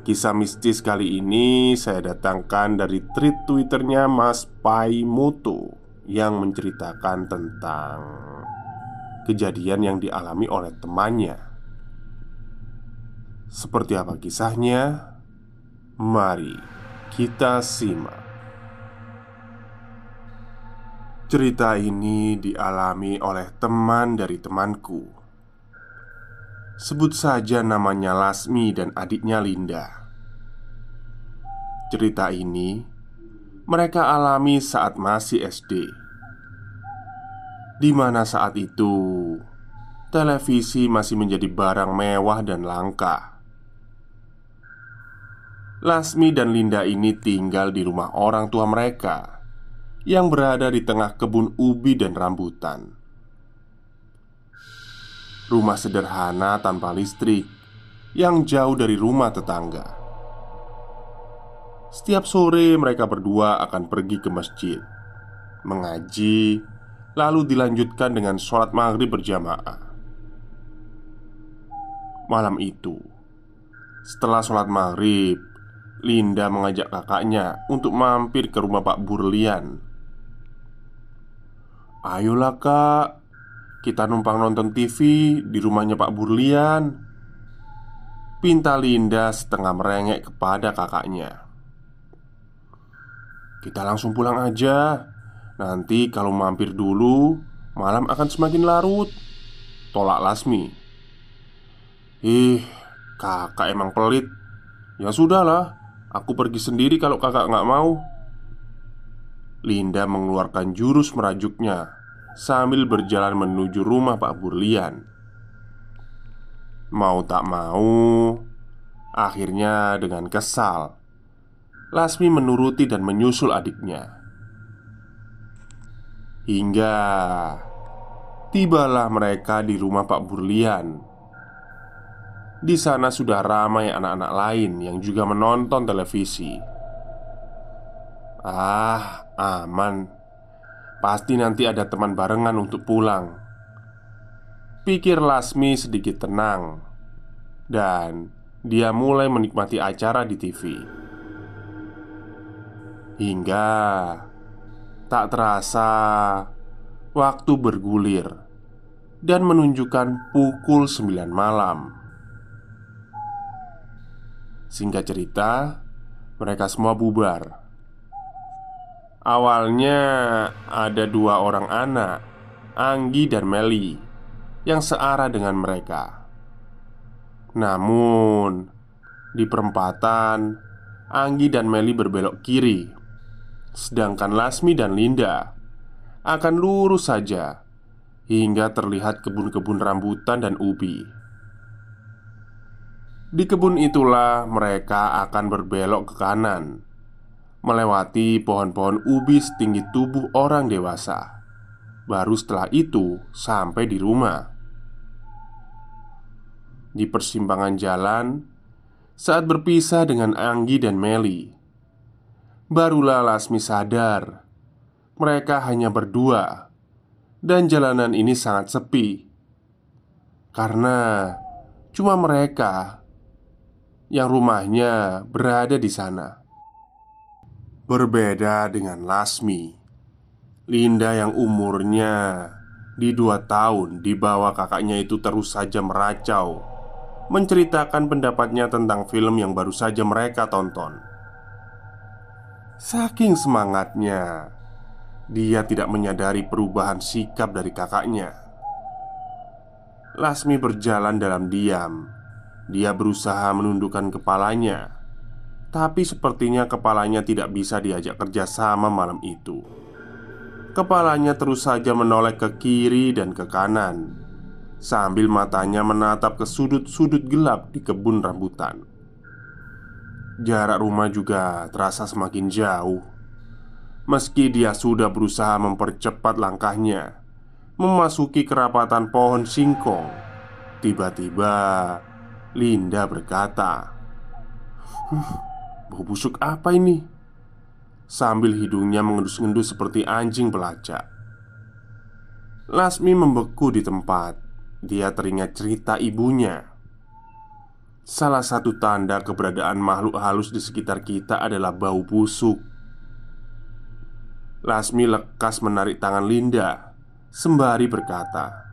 Kisah mistis kali ini saya datangkan dari tweet twitternya Mas Pai Moto Yang menceritakan tentang kejadian yang dialami oleh temannya. Seperti apa kisahnya? Mari kita simak. Cerita ini dialami oleh teman dari temanku Sebut saja namanya Lasmi dan adiknya Linda. Cerita ini mereka alami saat masih SD, di mana saat itu televisi masih menjadi barang mewah dan langka. Lasmi dan Linda ini tinggal di rumah orang tua mereka yang berada di tengah kebun ubi dan rambutan. Rumah sederhana tanpa listrik yang jauh dari rumah tetangga. Setiap sore mereka berdua akan pergi ke masjid, mengaji, lalu dilanjutkan dengan sholat maghrib berjamaah. Malam itu, setelah sholat maghrib, Linda mengajak kakaknya untuk mampir ke rumah Pak Burlian. Ayolah kak, kita numpang nonton TV di rumahnya Pak Burlian. Pinta Linda setengah merengek kepada kakaknya. Kita langsung pulang aja. Nanti kalau mampir dulu Malam akan semakin larut. Tolak Lasmi. Ih, kakak emang pelit. Ya sudahlah Aku pergi sendiri kalau kakak nggak mau. Linda mengeluarkan jurus merajuknya sambil berjalan menuju rumah Pak Burlian. Mau tak mau, akhirnya dengan kesal, Lasmi menuruti dan menyusul adiknya. Hingga tibalah mereka di rumah Pak Burlian. Di sana sudah ramai anak-anak lain yang juga menonton televisi. Ah, aman. Pasti nanti ada teman barengan untuk pulang. Pikir Lasmi sedikit tenang Dan dia mulai menikmati acara di TV Hingga Tak terasa Waktu bergulir Dan menunjukkan pukul 9 malam. Singkat cerita Mereka semua bubar Awalnya ada dua orang anak, Anggi dan Meli, yang searah dengan mereka. Namun, di perempatan, Anggi dan Meli berbelok kiri, sedangkan Lasmi dan Linda akan lurus saja hingga terlihat kebun-kebun rambutan dan ubi. Di kebun itulah mereka akan berbelok ke kanan melewati pohon-pohon ubi setinggi tubuh orang dewasa. Baru setelah itu sampai di rumah. Di persimpangan jalan, saat berpisah dengan Anggi dan Meli, barulah Lasmi sadar mereka hanya berdua, dan jalanan ini sangat sepi karena cuma mereka yang rumahnya berada di sana. Berbeda dengan Lasmi, Linda yang umurnya di dua tahun di bawah kakaknya itu terus saja meracau Menceritakan pendapatnya tentang film yang baru saja mereka tonton. Saking semangatnya Dia tidak menyadari perubahan sikap dari kakaknya. Lasmi berjalan dalam diam. Dia berusaha menundukkan kepalanya Tapi sepertinya kepalanya tidak bisa diajak kerjasama malam itu. Kepalanya terus saja menoleh ke kiri dan ke kanan Sambil matanya menatap ke sudut-sudut gelap di kebun rambutan. Jarak rumah juga terasa semakin jauh. Meski dia sudah berusaha mempercepat langkahnya Memasuki kerapatan pohon singkong Tiba-tiba Linda berkata bau busuk apa ini? Sambil hidungnya mengendus-endus seperti anjing pelacak. Lasmi membeku di tempat. Dia teringat cerita ibunya. Salah satu tanda keberadaan makhluk halus di sekitar kita adalah bau busuk. Lasmi lekas menarik tangan Linda. Sembari berkata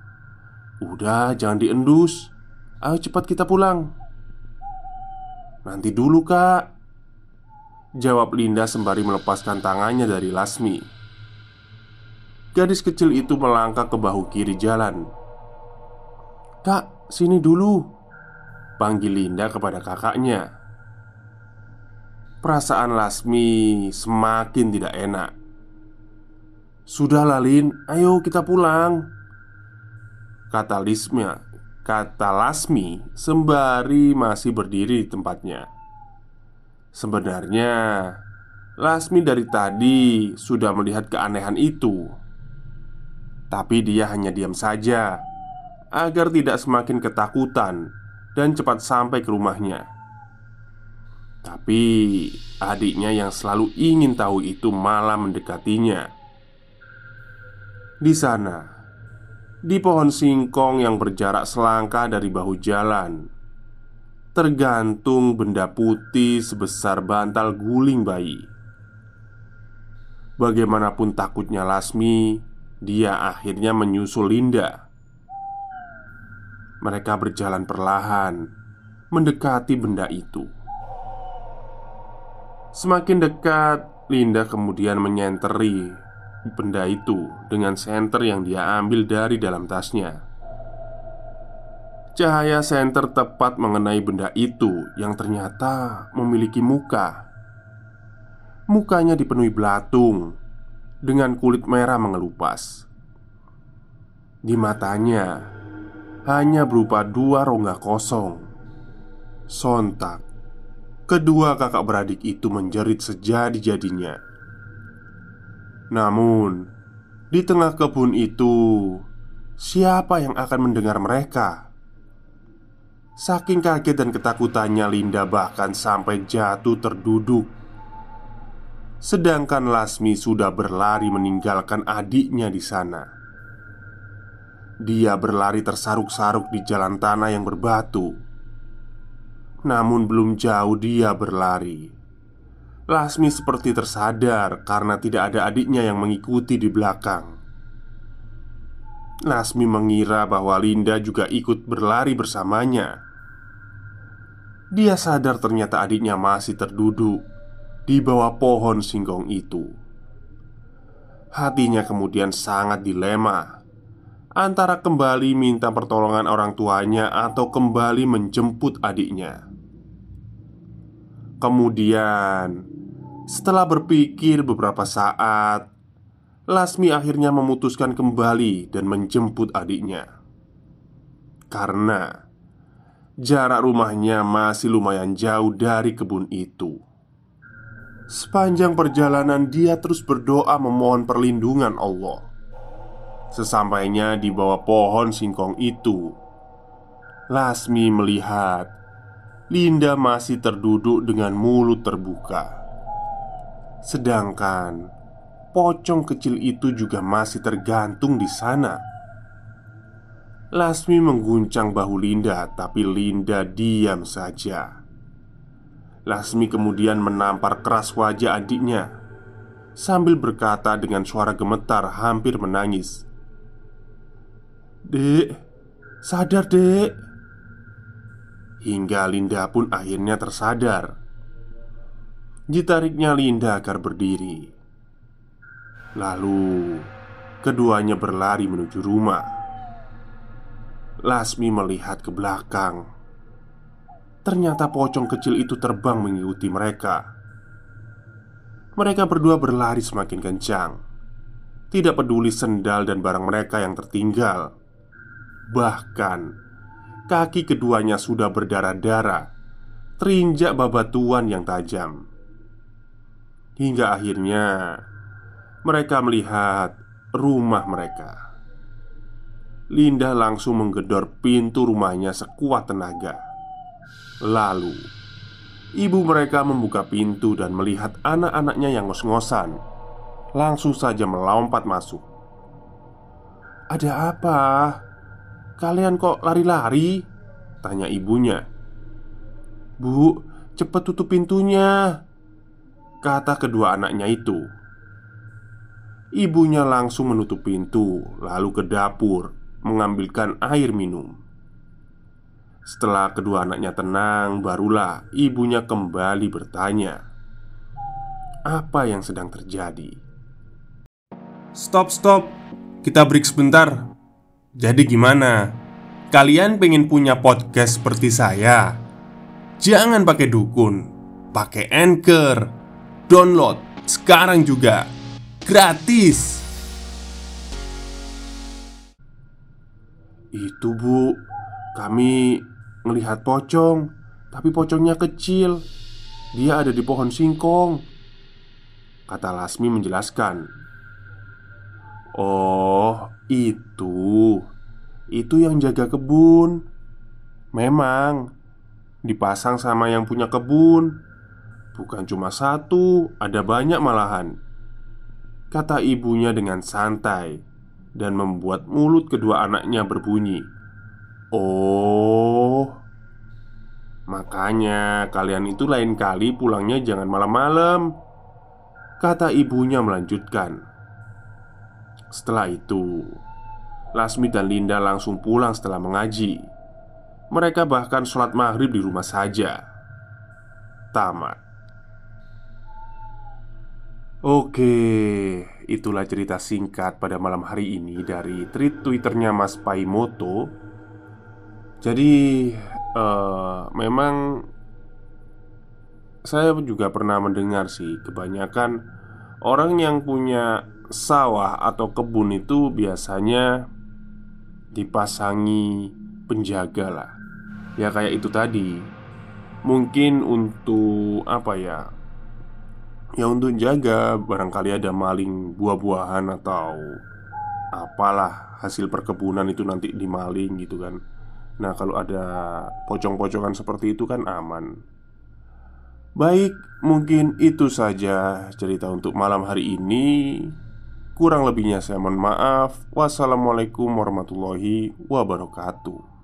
Udah jangan diendus. Ayo cepat kita pulang. Nanti dulu kak Jawab Linda sembari melepaskan tangannya dari Lasmi. Gadis kecil itu melangkah ke bahu kiri jalan. Kak, sini dulu Panggil Linda kepada kakaknya. Perasaan Lasmi semakin tidak enak. Sudah Lin, ayo kita pulang Kata Lismia Kata Lasmi sembari masih berdiri di tempatnya Sebenarnya Lasmi dari tadi sudah melihat keanehan itu. Tapi dia hanya diam saja Agar tidak semakin ketakutan Dan cepat sampai ke rumahnya. Tapi adiknya yang selalu ingin tahu itu malah mendekatinya. Di sana Di pohon singkong yang berjarak selangkah dari bahu jalan tergantung benda putih sebesar bantal guling bayi. Bagaimanapun takutnya Lasmi, dia akhirnya menyusul Linda. Mereka berjalan perlahan mendekati benda itu. Semakin dekat, Linda kemudian menyenteri benda itu dengan senter yang dia ambil dari dalam tasnya. Cahaya senter tepat mengenai benda itu yang ternyata memiliki muka. Mukanya dipenuhi belatung dengan kulit merah mengelupas. Di matanya hanya berupa dua rongga kosong. Sontak, kedua kakak beradik itu menjerit sejadi-jadinya. Namun, di tengah kebun itu, siapa yang akan mendengar mereka? Saking kaget dan ketakutannya Linda bahkan sampai jatuh terduduk. Sedangkan Lasmi sudah berlari meninggalkan adiknya di sana. Dia berlari tersaruk-saruk di jalan tanah yang berbatu. Namun belum jauh dia berlari. Lasmi seperti tersadar karena tidak ada adiknya yang mengikuti di belakang Lasmi mengira bahwa Linda juga ikut berlari bersamanya dia sadar ternyata adiknya masih terduduk di bawah pohon singkong itu. Hatinya kemudian sangat dilema antara kembali minta pertolongan orang tuanya atau kembali menjemput adiknya. Kemudian, setelah berpikir beberapa saat, Lasmi akhirnya memutuskan kembali dan menjemput adiknya. Karena Jarak rumahnya masih lumayan jauh dari kebun itu. Sepanjang perjalanan, dia terus berdoa memohon perlindungan Allah. Sesampainya di bawah pohon singkong itu, Lasmi melihat Linda masih terduduk dengan mulut terbuka. Sedangkan pocong kecil itu juga masih tergantung di sana. Lasmi mengguncang bahu Linda, tapi Linda diam saja. Lasmi kemudian menampar keras wajah adiknya sambil berkata dengan suara gemetar, hampir menangis, "Dek, sadar, Dek." Hingga Linda pun akhirnya tersadar Ditariknya Linda agar berdiri Lalu Keduanya berlari menuju rumah. Lasmi melihat ke belakang. Ternyata pocong kecil itu terbang mengikuti mereka. Mereka berdua berlari semakin kencang. Tidak peduli sendal dan barang mereka yang tertinggal. Bahkan Kaki keduanya sudah berdarah-darah Terinjak babatuan yang tajam. Hingga akhirnya Mereka melihat rumah mereka. Linda langsung menggedor pintu rumahnya sekuat tenaga. Lalu Ibu mereka membuka pintu dan melihat anak-anaknya yang ngos-ngosan. Langsung saja melompat masuk. Ada apa? Kalian kok lari-lari? Tanya ibunya. Bu, cepat tutup pintunya Kata kedua anaknya itu Ibunya langsung menutup pintu Lalu ke dapur Mengambilkan air minum Setelah kedua anaknya tenang Barulah ibunya kembali bertanya Apa yang sedang terjadi? Stop, stop. Kita break sebentar. Jadi gimana? Kalian pengen punya podcast seperti saya? Jangan pakai dukun, pakai Anchor. Download sekarang juga. Gratis. Itu bu. Kami melihat pocong Tapi pocongnya kecil. Dia ada di pohon singkong Kata Lasmi menjelaskan. Oh itu. Itu yang jaga kebun. Memang Dipasang sama yang punya kebun. Bukan cuma satu Ada banyak malahan Kata ibunya dengan santai Dan membuat mulut kedua anaknya berbunyi Oh. Makanya kalian itu lain kali pulangnya jangan malam-malam Kata ibunya melanjutkan. Setelah itu Lasmi dan Linda langsung pulang setelah mengaji. Mereka bahkan sholat maghrib di rumah saja. Tamat Oke, itulah cerita singkat pada malam hari ini dari tweet twitternya Mas Paimoto. Jadi, eh, memang saya juga pernah mendengar sih Kebanyakan orang yang punya sawah atau kebun itu biasanya dipasangi penjaga lah. Ya kayak itu tadi. Mungkin untuk apa ya Ya untuk jaga barangkali ada maling buah-buahan atau Apalah hasil perkebunan itu nanti dimaling gitu kan. Nah kalau ada pocong-pocongan seperti itu kan aman. Baik, mungkin itu saja cerita untuk malam hari ini. Kurang lebihnya saya mohon maaf. Wassalamualaikum warahmatullahi wabarakatuh